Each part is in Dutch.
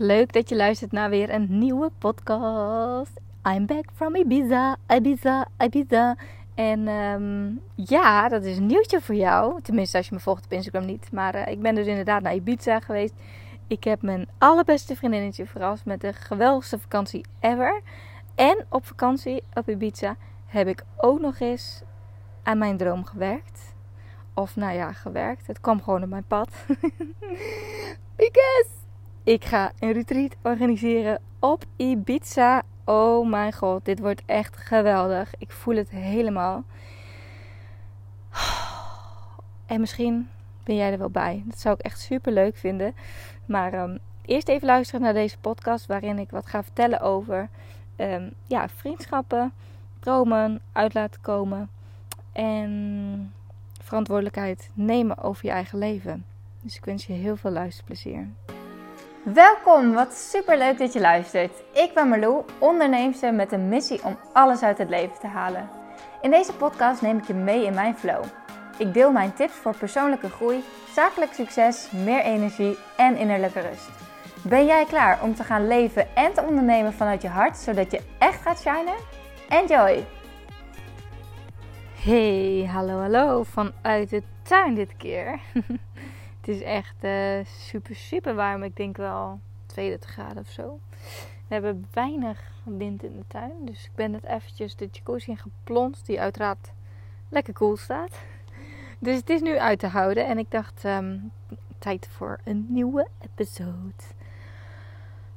Leuk dat je luistert naar weer een nieuwe podcast. I'm back from Ibiza, Ibiza, Ibiza. En ehm, ja, dat is een nieuwtje voor jou. Tenminste, als je me volgt op Instagram niet. Maar eh, ik ben dus inderdaad naar Ibiza geweest. Ik heb mijn allerbeste vriendinnetje verrast met de geweldigste vakantie ever. En op vakantie op Ibiza heb ik ook nog eens aan mijn droom gewerkt. Of nou ja, gewerkt. Het kwam gewoon op mijn pad. Because ik ga een retreat organiseren op Ibiza. Oh mijn god, dit wordt echt geweldig. Ik voel het helemaal. En misschien ben jij er wel bij. Dat zou ik echt super leuk vinden. Maar um, eerst even luisteren naar deze podcast waarin ik wat ga vertellen over um, ja, vriendschappen, dromen, uit laten komen en verantwoordelijkheid nemen over je eigen leven. Dus ik wens je heel veel luisterplezier. Welkom, wat super leuk dat je luistert. Ik ben Marlou, onderneemster met een missie om alles uit het leven te halen. In deze podcast neem ik je mee in mijn flow. Ik deel mijn tips voor persoonlijke groei, zakelijk succes, meer energie en innerlijke rust. Ben jij klaar om te gaan leven en te ondernemen vanuit je hart, zodat je echt gaat shinen? Enjoy! Hey, hallo hallo, vanuit de tuin dit keer. Het is echt uh, super, super warm. Ik denk wel 32 graden of zo. We hebben weinig wind in de tuin. Dus ik ben net eventjes de jacuzzi in geplonst. Die uiteraard lekker koel staat. Dus het is nu uit te houden. En ik dacht, um, tijd voor een nieuwe episode.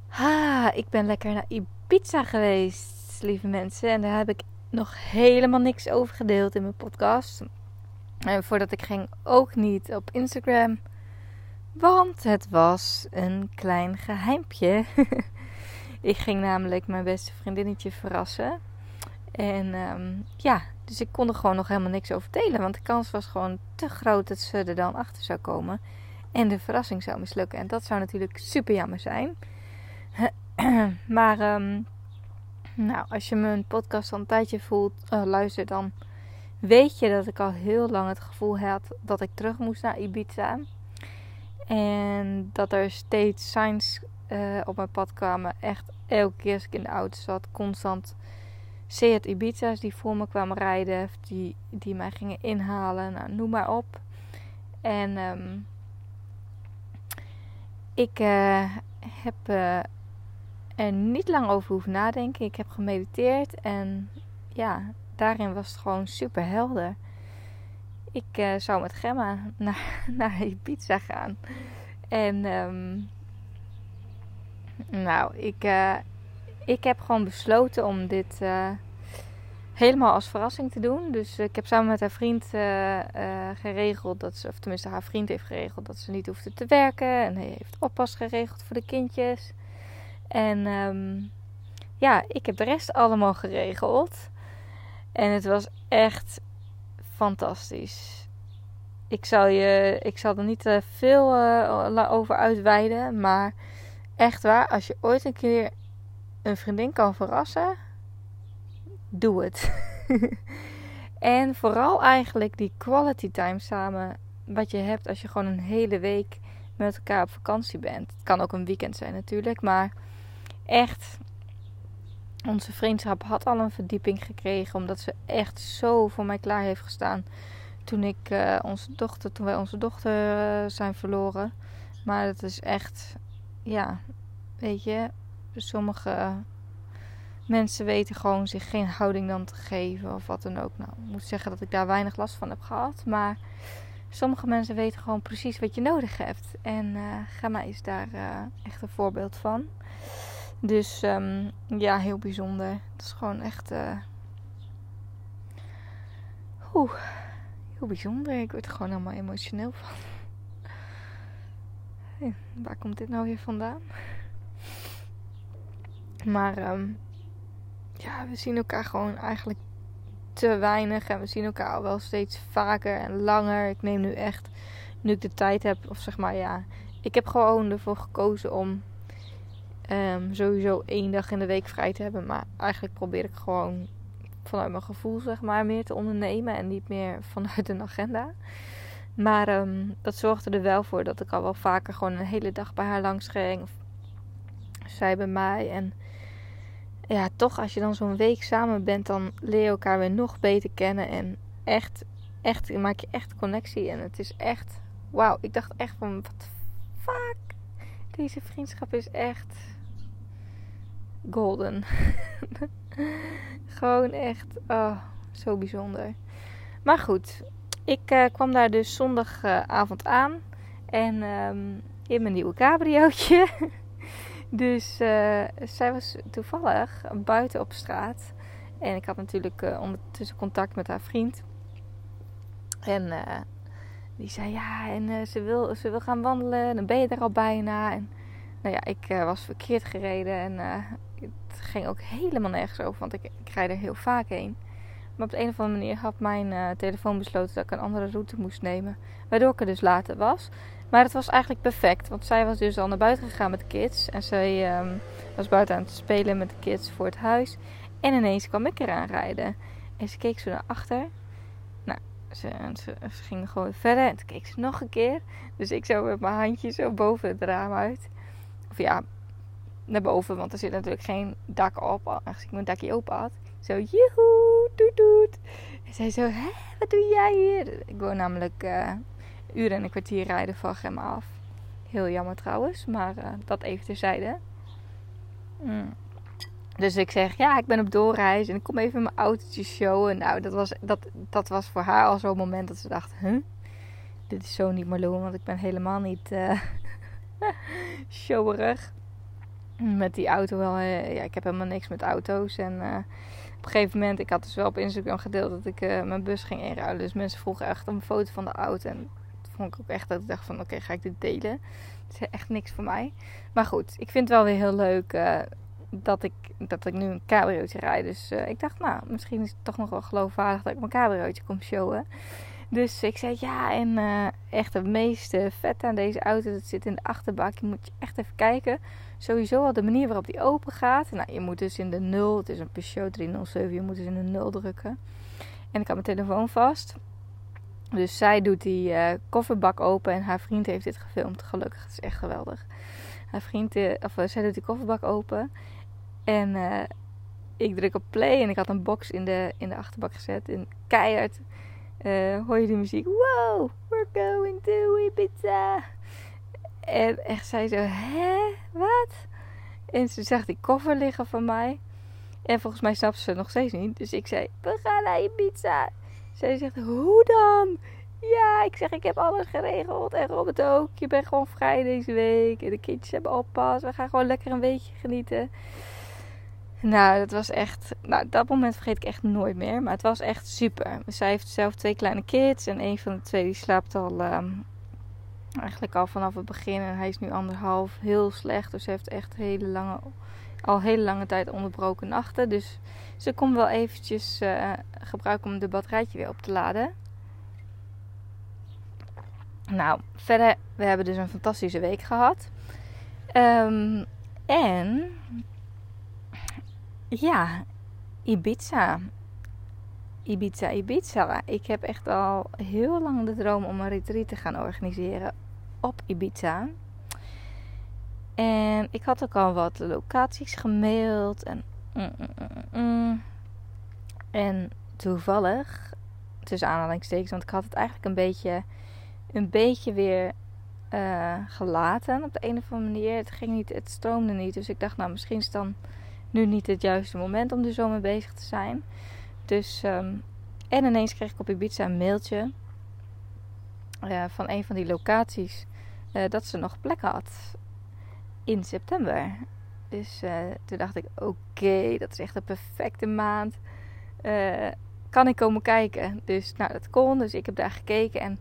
Ah, ik ben lekker naar Ibiza geweest, lieve mensen. En daar heb ik nog helemaal niks over gedeeld in mijn podcast. En voordat ik ging ook niet op Instagram. Want het was een klein geheimpje. ik ging namelijk mijn beste vriendinnetje verrassen. En um, ja, dus ik kon er gewoon nog helemaal niks over delen. Want de kans was gewoon te groot dat ze er dan achter zou komen. En de verrassing zou mislukken. En dat zou natuurlijk super jammer zijn. maar um, nou, als je mijn podcast al een tijdje voelt, uh, luistert, dan weet je dat ik al heel lang het gevoel had dat ik terug moest naar Ibiza. En dat er steeds signs uh, op mijn pad kwamen. Echt elke keer als ik in de auto zat, constant Seat Ibiza's die voor me kwamen rijden. Die, die mij gingen inhalen. Nou, noem maar op. En um, ik uh, heb uh, er niet lang over hoeven nadenken. Ik heb gemediteerd. En ja, daarin was het gewoon super helder. Ik uh, zou met Gemma naar, naar Ibiza gaan. En um, nou, ik, uh, ik heb gewoon besloten om dit uh, helemaal als verrassing te doen. Dus ik heb samen met haar vriend geregeld dat ze, of tenminste haar vriend heeft geregeld dat ze niet hoefde te werken. En hij heeft oppas geregeld voor de kindjes. En um, ja, ik heb de rest allemaal geregeld. En het was echt fantastisch. Ik zal, je, ik zal er niet te uh, veel uh, over uitweiden. Maar echt waar, als je ooit een keer een vriendin kan verrassen, doe het. en vooral eigenlijk die quality time samen. Wat je hebt als je gewoon een hele week met elkaar op vakantie bent. Het kan ook een weekend zijn natuurlijk. Maar echt, onze vriendschap had al een verdieping gekregen. Omdat ze echt zo voor mij klaar heeft gestaan. Toen, ik, uh, onze dochter, toen wij onze dochter uh, zijn verloren. Maar het is echt, ja, weet je, sommige mensen weten gewoon zich geen houding dan te geven of wat dan ook. Nou, ik moet zeggen dat ik daar weinig last van heb gehad. Maar sommige mensen weten gewoon precies wat je nodig hebt. En uh, is daar echt een voorbeeld van. Dus um, ja, heel bijzonder. Het is gewoon echt. Uh... Oeh, heel bijzonder. Ik word er gewoon helemaal emotioneel van. Hey, waar komt dit nou weer vandaan? Maar um, ja, we zien elkaar gewoon eigenlijk te weinig. En we zien elkaar al wel steeds vaker en langer. Ik neem nu echt, nu ik de tijd heb, of zeg maar ja. Ik heb gewoon ervoor gekozen om Um, sowieso één dag in de week vrij te hebben. Maar eigenlijk probeer ik gewoon vanuit mijn gevoel, zeg maar, meer te ondernemen. En niet meer vanuit een agenda. Maar um, dat zorgde er wel voor dat ik al wel vaker gewoon een hele dag bij haar langs ging. zij bij mij. En ja, toch als je dan zo'n week samen bent, dan leer je elkaar weer nog beter kennen. En echt, echt, maak je echt connectie. En het is echt, wauw. Ik dacht echt van, wat fuck. Deze vriendschap is echt golden. Gewoon echt, oh, zo bijzonder. Maar goed, ik uh, kwam daar dus zondagavond aan. En um, in mijn nieuwe cabriootje. dus uh, zij was toevallig buiten op straat. En ik had natuurlijk uh, ondertussen contact met haar vriend. En die zei ja, en ze, wil, ze wil gaan wandelen. En dan ben je er al bijna. En nou ja, ik was verkeerd gereden. En ging ook helemaal nergens over. Want ik, ik er heel vaak heen. Maar op de een of andere manier had mijn uh, telefoon besloten dat ik een andere route moest nemen. Waardoor ik er dus later was. Maar het was eigenlijk perfect. Want zij was dus al naar buiten gegaan met de kids. En zij um, was buiten aan het spelen met de kids voor het huis. En ineens kwam ik eraan rijden. En ze keek zo naar achter. Nou, ze, ze, ging gewoon verder. En toen keek ze nog een keer. Dus ik zo met mijn handje zo boven het raam uit. Of ja, naar boven. Want er zit natuurlijk geen dak op. Aangezien ik mijn dakje open had. Zo, joehoe, doet doet. En zij zo, hè, wat doe jij hier? Ik woon namelijk uh, uren en een kwartier rijden van Gemma af. Heel jammer trouwens, maar uh, dat even terzijde. Mm. Dus ik zeg, ja, ik ben op doorreis en ik kom even mijn autootje showen. Nou, dat was, dat, dat was voor haar al zo'n moment dat ze dacht, huh? Dit is zo niet Marloen, want ik ben helemaal niet uh, showerig. Met die auto wel, ja, ik heb helemaal niks met auto's en op een gegeven moment, ik had dus wel op Instagram gedeeld dat ik uh, mijn bus ging inruilen. Dus mensen vroegen echt een foto van de auto. En vond ik ook echt dat ik dacht van oké, ga ik dit delen? Het is echt niks voor mij. Maar goed, ik vind het wel weer heel leuk dat, ik, dat ik nu een cabriootje rijd. Dus ik dacht, nou, misschien is het toch nog wel geloofwaardig dat ik mijn cabriootje kom showen. Dus ik zei ja, en echt het meeste vet aan deze auto, dat zit in de achterbak. Je moet je echt even kijken sowieso al de manier waarop die open gaat. Nou, je moet dus in de 0, het is een Peugeot 307, je moet dus in de 0 drukken. En ik had mijn telefoon vast. Dus zij doet die uh, kofferbak open en haar vriend heeft dit gefilmd. Gelukkig, het is echt geweldig. Haar vriend, uh, of uh, zij doet die kofferbak open. En ik druk op play en ik had een box in de, in de achterbak gezet. En keihard hoor je die muziek. Wow, we're going to Ibiza. En echt, zei zo, hè, wat? En ze zag die koffer liggen van mij. En volgens mij snapte ze nog steeds niet. Dus ik zei, we gaan naar pizza. Zij zegt, hoe dan? Ja, ik zeg, ik heb alles geregeld. En Robert ook. Je bent gewoon vrij deze week. En de kindjes hebben oppas. We gaan gewoon lekker een weekje genieten. Nou, dat was echt... Nou, dat moment vergeet ik echt nooit meer. Maar het was echt super. Zij heeft zelf twee kleine kids. En een van de twee die slaapt al... Um, Eigenlijk al vanaf het begin. En hij is nu anderhalf. Heel slecht. Dus ze heeft echt hele lange, al hele lange tijd onderbroken nachten. Dus ze komt wel eventjes uh, gebruiken om de batterijtje weer op te laden. Nou, verder, we hebben dus een fantastische week gehad. Um, en ja, Ibiza. Ibiza, Ibiza. Ik heb echt al heel lang de droom om een retreat te gaan organiseren op Ibiza. En ik had ook al wat locaties gemaild. En, mm, mm, mm, en toevallig, tussen aanhalingstekens, want ik had het eigenlijk een beetje, een beetje weer uh, gelaten op de een of andere manier. Het ging niet, het stroomde niet. Dus ik dacht, nou, misschien is dan nu niet het juiste moment om er zo mee bezig te zijn. Dus, um, en ineens kreeg ik op Ibiza een mailtje uh, van een van die locaties uh, dat ze nog plek had in september. Dus uh, toen dacht ik: oké, dat is echt een perfecte maand. kan ik komen kijken? Dus nou, dat kon. Dus ik heb daar gekeken en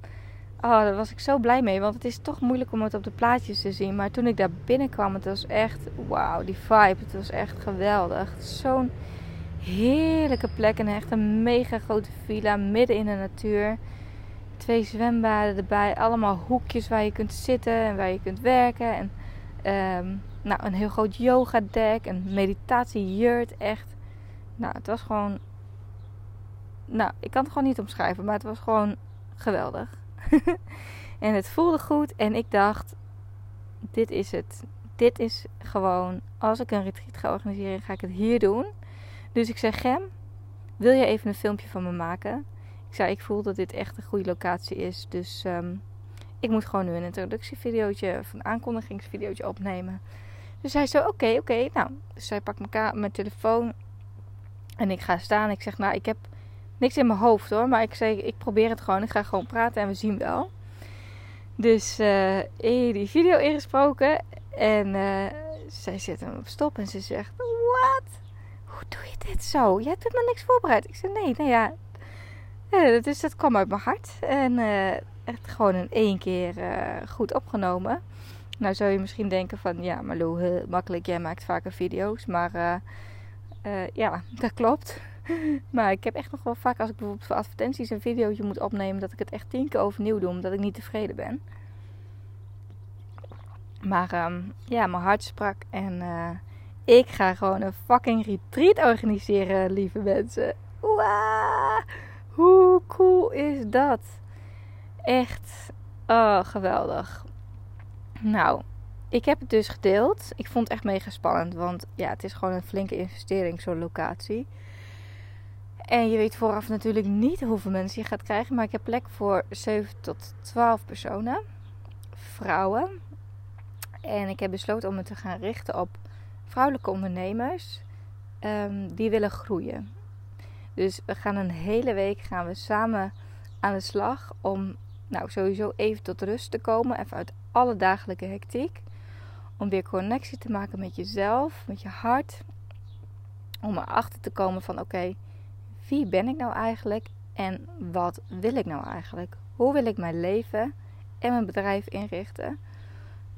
oh, daar was ik zo blij mee. Want het is toch moeilijk om het op de plaatjes te zien. Maar toen ik daar binnenkwam, het was echt wauw, die vibe. Het was echt geweldig. Zo'n heerlijke plek. En echt een mega grote villa midden in de natuur. Twee zwembaden erbij. Allemaal hoekjes waar je kunt zitten en waar je kunt werken. En um, nou, een heel groot yoga deck. Een meditatiejurt. Echt. Nou, het was gewoon. Nou, ik kan het gewoon niet omschrijven. Maar het was gewoon geweldig. en het voelde goed. En ik dacht: dit is het. dit is gewoon, als ik een retreat ga organiseren, ga ik het hier doen. Dus ik zeg, Gem, wil je even een filmpje van me maken? Ik zei, ik voel dat dit echt een goede locatie is. Dus ehm, ik moet gewoon nu een introductievideootje of een aankondigingsvideootje opnemen. Dus hij zei, oké, oké. Nou, dus zij pakt mijn, telefoon en ik ga staan. Ik zeg, nou, ik heb niks in mijn hoofd hoor. Maar ik zeg, ik probeer het gewoon. Ik ga gewoon praten en we zien wel. Dus uh, die video ingesproken. En uh, zij zet hem op stop en ze zegt: Wat? Hoe doe je dit zo? Jij hebt helemaal niks voorbereid. Ik zeg: Nee, nou ja. Dus dat kwam uit mijn hart. En uh, echt gewoon in één keer goed opgenomen. Nou zou je misschien denken van... Ja, Malou, heel makkelijk. Jij maakt vaker video's. Maar ja, dat klopt. maar ik heb echt nog wel vaak als ik bijvoorbeeld voor advertenties een videootje moet opnemen, dat ik het echt tien keer overnieuw doe, omdat ik niet tevreden ben. Maar ehm, ja, mijn hart sprak en ik ga gewoon een fucking retreat organiseren, lieve mensen. Wauw, hoe cool is dat? Echt, oh, geweldig. Nou, ik heb het dus gedeeld. Ik vond het echt mega spannend, want ja, het is gewoon een flinke investering, zo'n locatie. En je weet vooraf natuurlijk niet hoeveel mensen je gaat krijgen. Maar ik heb plek voor 7 tot 12 personen. Vrouwen. En ik heb besloten om me te gaan richten op vrouwelijke ondernemers. Um, die willen groeien. Dus we gaan een hele week gaan we samen aan de slag. Om nou, sowieso even tot rust te komen. Even uit alle dagelijke hectiek. Om weer connectie te maken met jezelf. Met je hart. Om erachter te komen van oké wie ben ik nou eigenlijk en wat wil ik nou eigenlijk? Hoe wil ik mijn leven en mijn bedrijf inrichten?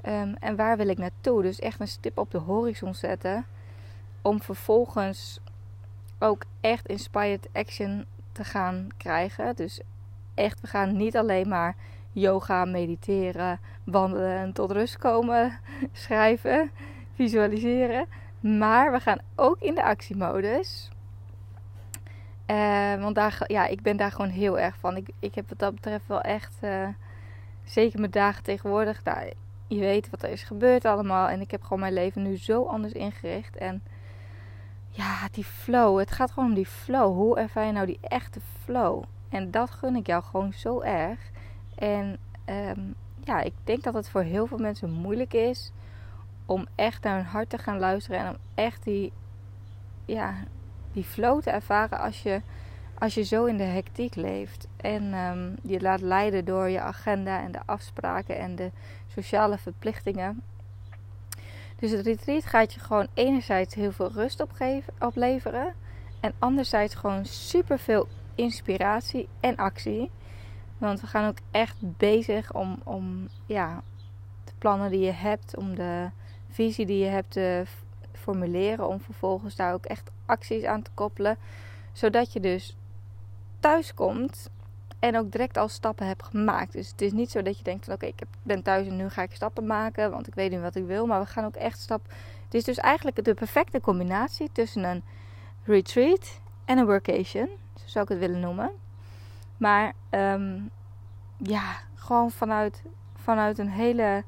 Um, en waar wil ik naartoe? Dus echt een stip op de horizon zetten. Om vervolgens ook echt inspired action te gaan krijgen. Dus echt, we gaan niet alleen maar yoga, mediteren, wandelen en tot rust komen, schrijven, visualiseren. Maar we gaan ook in de actiemodus. Uh, want daar, ja, ik ben daar gewoon heel erg van. Ik, ik heb wat dat betreft wel echt, uh, zeker mijn dagen tegenwoordig, nou, je weet wat er is gebeurd allemaal. En ik heb gewoon mijn leven nu zo anders ingericht. En ja, die flow. Het gaat gewoon om die flow. Hoe ervaar je nou die echte flow? En dat gun ik jou gewoon zo erg. En um, ja, ik denk dat het voor heel veel mensen moeilijk is om echt naar hun hart te gaan luisteren. En om echt die, ja, die flow te ervaren als je, als je zo in de hectiek leeft. En um, je laat leiden door je agenda en de afspraken en de sociale verplichtingen. Dus het retreat gaat je gewoon enerzijds heel veel rust opgeven, opleveren. En anderzijds gewoon super veel inspiratie en actie. Want we gaan ook echt bezig om, om ja, de plannen die je hebt, om de visie die je hebt te formuleren. Om vervolgens daar ook echt acties aan te koppelen. Zodat je dus thuis komt en ook direct al stappen hebt gemaakt. Dus het is niet zo dat je denkt van oké, ik ben thuis en nu ga ik stappen maken. Want ik weet nu wat ik wil. Maar we gaan ook echt stappen. Het is dus eigenlijk de perfecte combinatie tussen een retreat en een workation. Zo zou ik het willen noemen. Maar ehm, ja, gewoon vanuit, vanuit een hele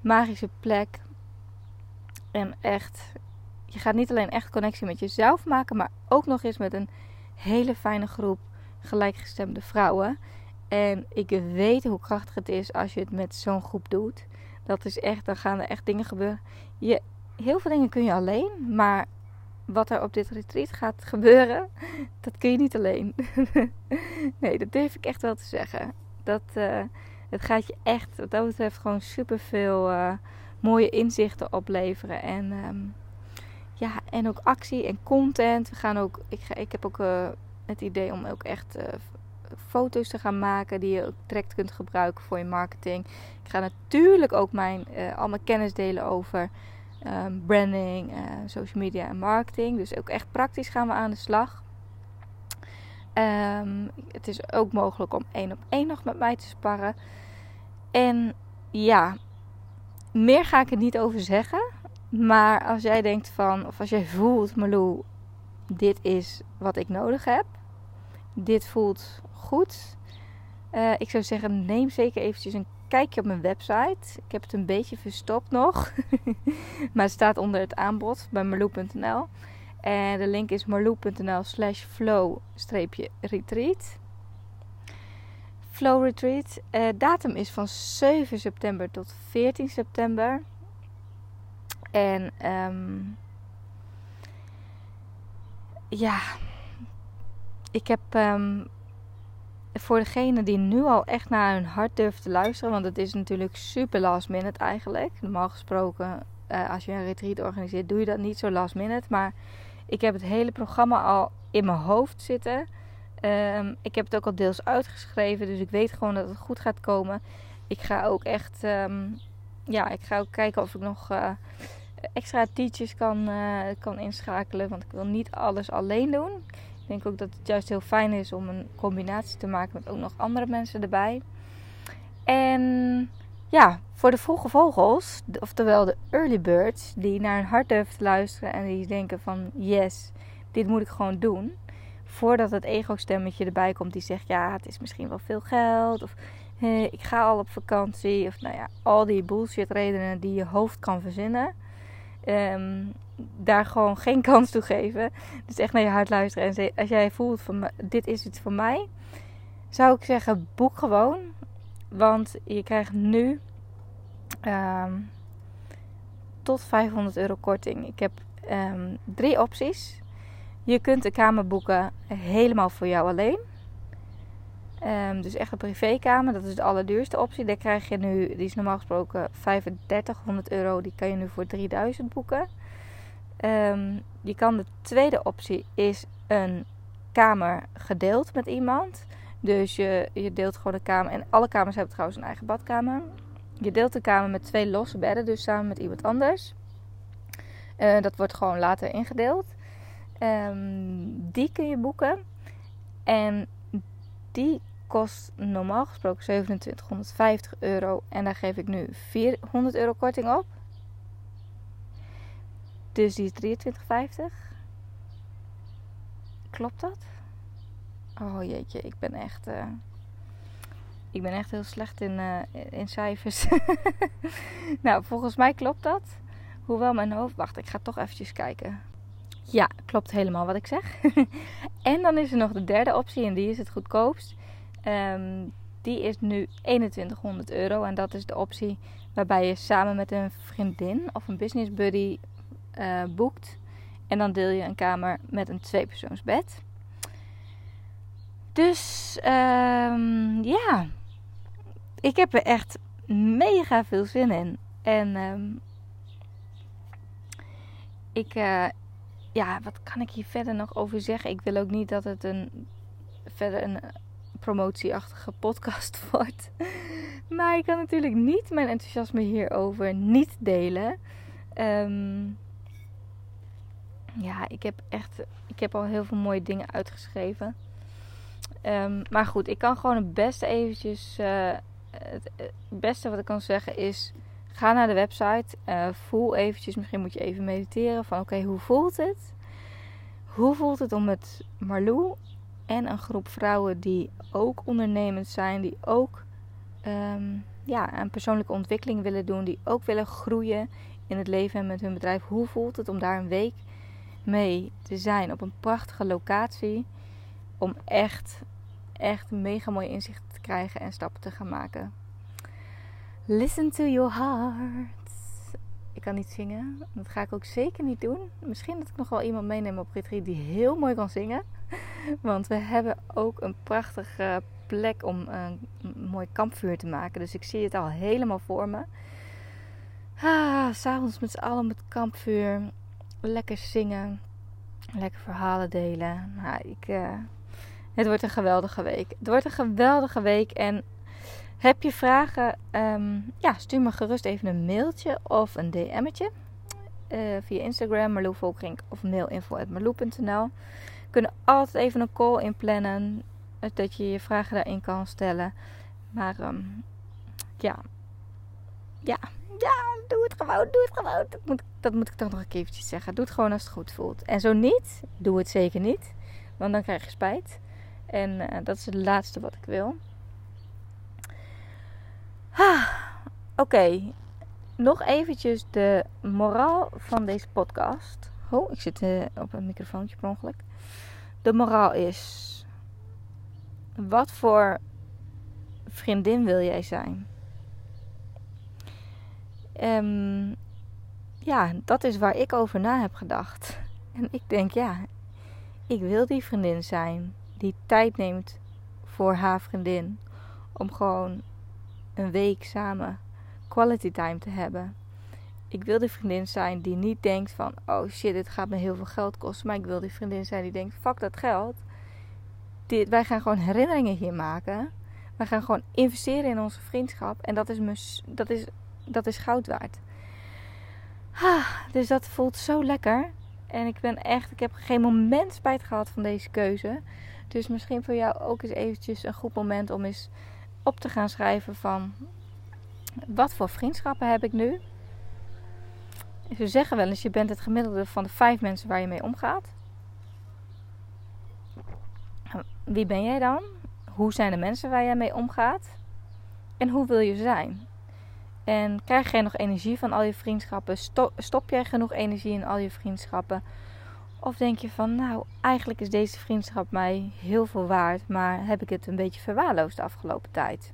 magische plek. En echt je gaat niet alleen echt connectie met jezelf maken, maar ook nog eens met een hele fijne groep gelijkgestemde vrouwen. En ik weet hoe krachtig het is als je het met zo'n groep doet. Dat is echt, dan gaan er echt dingen gebeuren. Je, heel veel dingen kun je alleen, maar wat er op dit retreat gaat gebeuren, dat kun je niet alleen. nee, dat durf ik echt wel te zeggen. Dat, uh, het gaat je echt, wat dat betreft, gewoon super veel uh, mooie inzichten opleveren. En um, ja, en ook actie en content. We gaan ook, ik, ga, ik heb ook uh, het idee om ook echt uh, foto's te gaan maken die je ook direct kunt gebruiken voor je marketing. Ik ga natuurlijk ook mijn, uh, al mijn kennis delen over um, branding, social media en marketing. Dus ook echt praktisch gaan we aan de slag. Um, het is ook mogelijk om één op één nog met mij te sparren. En ja, meer ga ik er niet over zeggen. Maar als jij denkt van, of als jij voelt, Malou, dit is wat ik nodig heb. Dit voelt goed. Uh, ik zou zeggen, neem zeker eventjes een kijk je op mijn website. Ik heb het een beetje verstopt nog. maar het staat onder het aanbod bij marloe.nl. En de link is marloe.nl slash flow-retreat. Flow Retreat. Uh, datum is van 7 september tot 14 september. En um, ja, ik heb um, voor degene die nu al echt naar hun hart durft te luisteren, want het is natuurlijk super last minute eigenlijk. Normaal gesproken, uh, als je een retreat organiseert, doe je dat niet zo last minute. Maar ik heb het hele programma al in mijn hoofd zitten. Um, ik heb het ook al deels uitgeschreven, dus ik weet gewoon dat het goed gaat komen. Ik ga ook echt, um, ja, ik ga ook kijken of ik nog uh, extra teachers kan, uh, kan inschakelen, want ik wil niet alles alleen doen. Ik denk ook dat het juist heel fijn is om een combinatie te maken met ook nog andere mensen erbij. En ja, voor de vroege vogels, oftewel de early birds, die naar hun hart durven te luisteren en die denken van yes, dit moet ik gewoon doen voordat het ego-stemmetje erbij komt die zegt: Ja, het is misschien wel veel geld. Of ik ga al op vakantie. Of nou ja, al die bullshit redenen die je hoofd kan verzinnen. Um, daar gewoon geen kans toe geven. Dus echt naar je hart luisteren. En als jij voelt van dit is iets voor mij, zou ik zeggen: boek gewoon. Want je krijgt nu um, tot 500 euro korting. Ik heb um, drie opties. Je kunt de kamer boeken helemaal voor jou alleen. Um, dus echt een privékamer, dat is de allerduurste optie. Daar krijg je nu, die is normaal gesproken 3500 euro, die kan je nu voor 3000 boeken. Um, je kan de tweede optie is een kamer gedeeld met iemand. Dus je, je deelt gewoon de kamer. En alle kamers hebben trouwens een eigen badkamer. Je deelt de kamer met twee losse bedden, dus samen met iemand anders. Uh, dat wordt gewoon later ingedeeld. Um, die kun je boeken. En die kost normaal gesproken 2750 euro. En daar geef ik nu 400 euro korting op. Dus die is 23,50. Klopt dat? Oh jeetje, ik ben echt. Uh, ik ben echt heel slecht in, uh, in cijfers. nou, volgens mij klopt dat. Hoewel mijn hoofd. Wacht, ik ga toch eventjes kijken. Ja, klopt helemaal wat ik zeg. en dan is er nog de derde optie en die is het goedkoopst. Um, die is nu 2100 euro en dat is de optie waarbij je samen met een vriendin of een business buddy uh, boekt. En dan deel je een kamer met een tweepersoonsbed. Dus um, ja, ik heb er echt mega veel zin in. En um, ik, uh, ja, wat kan ik hier verder nog over zeggen? Ik wil ook niet dat het een verder een promotieachtige podcast wordt. Maar ik kan natuurlijk niet mijn enthousiasme hierover niet delen. Um, ja, ik heb echt. Ik heb al heel veel mooie dingen uitgeschreven. Um, maar goed, ik kan gewoon het beste eventjes. Uh, het, beste wat ik kan zeggen is. Ga naar de website. Uh, voel eventjes. Misschien moet je even mediteren. Van oké, hoe voelt het? Hoe voelt het om met Marlou en een groep vrouwen die ook ondernemend zijn, die ook um, ja, een persoonlijke ontwikkeling willen doen, die ook willen groeien in het leven en met hun bedrijf. Hoe voelt het om daar een week mee te zijn op een prachtige locatie? Om echt, echt mega mooi inzicht te krijgen en stappen te gaan maken. Listen to your heart. Ik kan niet zingen. Dat ga ik ook zeker niet doen. Misschien dat ik nog wel iemand meeneem op retreat die heel mooi kan zingen. Want we hebben ook een prachtige plek om een mooi kampvuur te maken. Dus ik zie het al helemaal voor me. Ah, S'avonds met z'n allen met kampvuur. Lekker zingen. Lekker verhalen delen. Nou, ik, uh, het wordt een geweldige week. Het wordt een geweldige week. En heb je vragen? Um, ja, stuur me gerust even een mailtje of een DM'tje. Uh, via Instagram, Marloe Volkrink of mailinfo.marloe.nl. Kunnen altijd even een call inplannen. Dat je je vragen daarin kan stellen. Maar um, ja. Ja. Ja, doe het gewoon. Doe het gewoon. Dat moet, dat moet ik toch nog een keertje zeggen. Doe het gewoon als het goed voelt. En zo niet, doe het zeker niet. Want dan krijg je spijt. En uh, dat is het laatste wat ik wil. Ah, Oké, nog eventjes de moraal van deze podcast. Oh, ik zit uh, op een microfoontje per ongeluk. De moraal is: wat voor vriendin wil jij zijn? Um, ja, dat is waar ik over na heb gedacht. En ik denk, ja, ik wil die vriendin zijn die tijd neemt voor haar vriendin. Om gewoon een week samen quality time te hebben. Ik wil die vriendin zijn die niet denkt van, oh shit, dit gaat me heel veel geld kosten. Maar ik wil die vriendin zijn die denkt, fuck dat geld. Dit, wij gaan gewoon herinneringen hier maken. Wij gaan gewoon investeren in onze vriendschap. En dat is, dat is, dat is goud waard. Ah, dus dat voelt zo lekker. En ik ben echt, ik heb geen moment spijt gehad van deze keuze. Dus misschien voor jou ook eens eventjes een goed moment om eens op te gaan schrijven van wat voor vriendschappen heb ik nu? Ze zeggen wel eens, je bent het gemiddelde van de vijf mensen waar je mee omgaat. Wie ben jij dan? Hoe zijn de mensen waar jij mee omgaat? En hoe wil je zijn? En krijg jij nog energie van al je vriendschappen? Stop jij genoeg energie in al je vriendschappen? Of denk je van, nou, eigenlijk is deze vriendschap mij heel veel waard, maar heb ik het een beetje verwaarloosd de afgelopen tijd?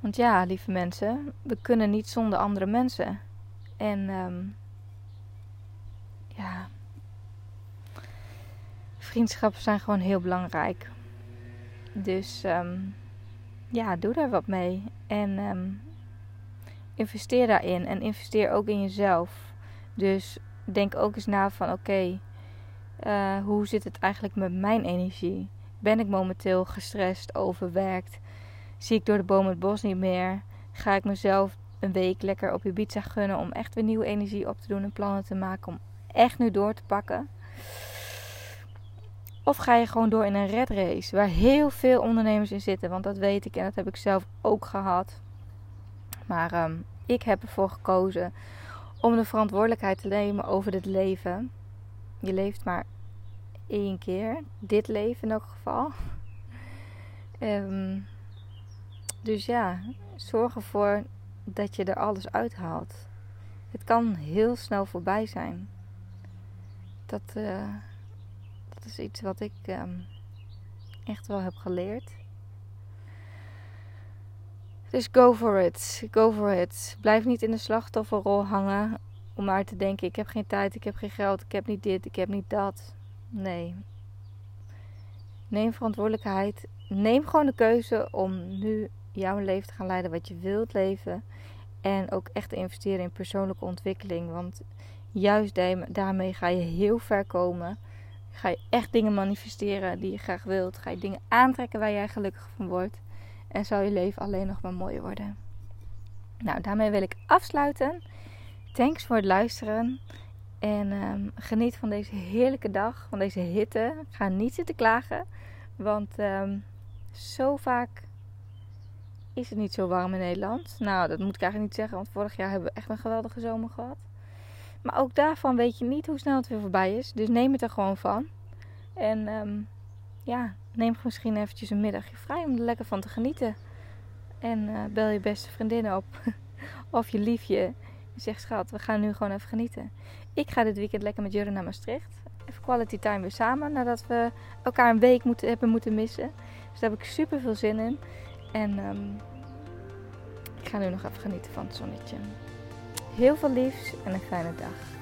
Want ja, lieve mensen, we kunnen niet zonder andere mensen. En um, ja, vriendschappen zijn gewoon heel belangrijk. Dus um, ja, doe daar wat mee. En um, investeer daarin. En investeer ook in jezelf. Dus denk ook eens na van oké, eh, hoe zit het eigenlijk met mijn energie? Ben ik momenteel gestrest, overwerkt? Zie ik door de boom het bos niet meer? Ga ik mezelf een week lekker op Ibiza gunnen om echt weer nieuwe energie op te doen en plannen te maken om echt nu door te pakken? Of ga je gewoon door in een red race waar heel veel ondernemers in zitten? Want dat weet ik en dat heb ik zelf ook gehad. Maar um, ik heb ervoor gekozen om de verantwoordelijkheid te nemen over dit leven. Je leeft maar één keer. Dit leven in elk geval. Um, dus ja, zorg ervoor dat je er alles uithaalt. Het kan heel snel voorbij zijn. Dat, uh, dat is iets wat ik um, echt wel heb geleerd. Dus go for it. Go for it. Blijf niet in de slachtofferrol hangen. Om maar te denken: ik heb geen tijd, ik heb geen geld, ik heb niet dit, ik heb niet dat. Nee. Neem verantwoordelijkheid. Neem gewoon de keuze om nu jouw leven te gaan leiden wat je wilt leven. En ook echt te investeren in persoonlijke ontwikkeling. Want juist daarmee ga je heel ver komen. Ga je echt dingen manifesteren die je graag wilt. Ga je dingen aantrekken waar jij gelukkig van wordt. En zal je leven alleen nog maar mooier worden. Nou, daarmee wil ik afsluiten. Thanks voor het luisteren. En ehm, geniet van deze heerlijke dag, van deze hitte. Ga niet zitten klagen. Want ehm, zo vaak is het niet zo warm in Nederland. Nou, dat moet ik eigenlijk niet zeggen, want vorig jaar hebben we echt een geweldige zomer gehad. Maar ook daarvan weet je niet hoe snel het weer voorbij is. Dus neem het er gewoon van. En um, ja, neem misschien eventjes een middagje vrij om er lekker van te genieten. En uh, bel je beste vriendinnen op. of je liefje. En zeg schat, we gaan nu gewoon even genieten. Ik ga dit weekend lekker met Jurre naar Maastricht. Even quality time weer samen. Nadat we elkaar een week moeten, hebben moeten missen. Dus daar heb ik super veel zin in. En um, ik ga nu nog even genieten van het zonnetje. Heel veel liefs en een fijne dag.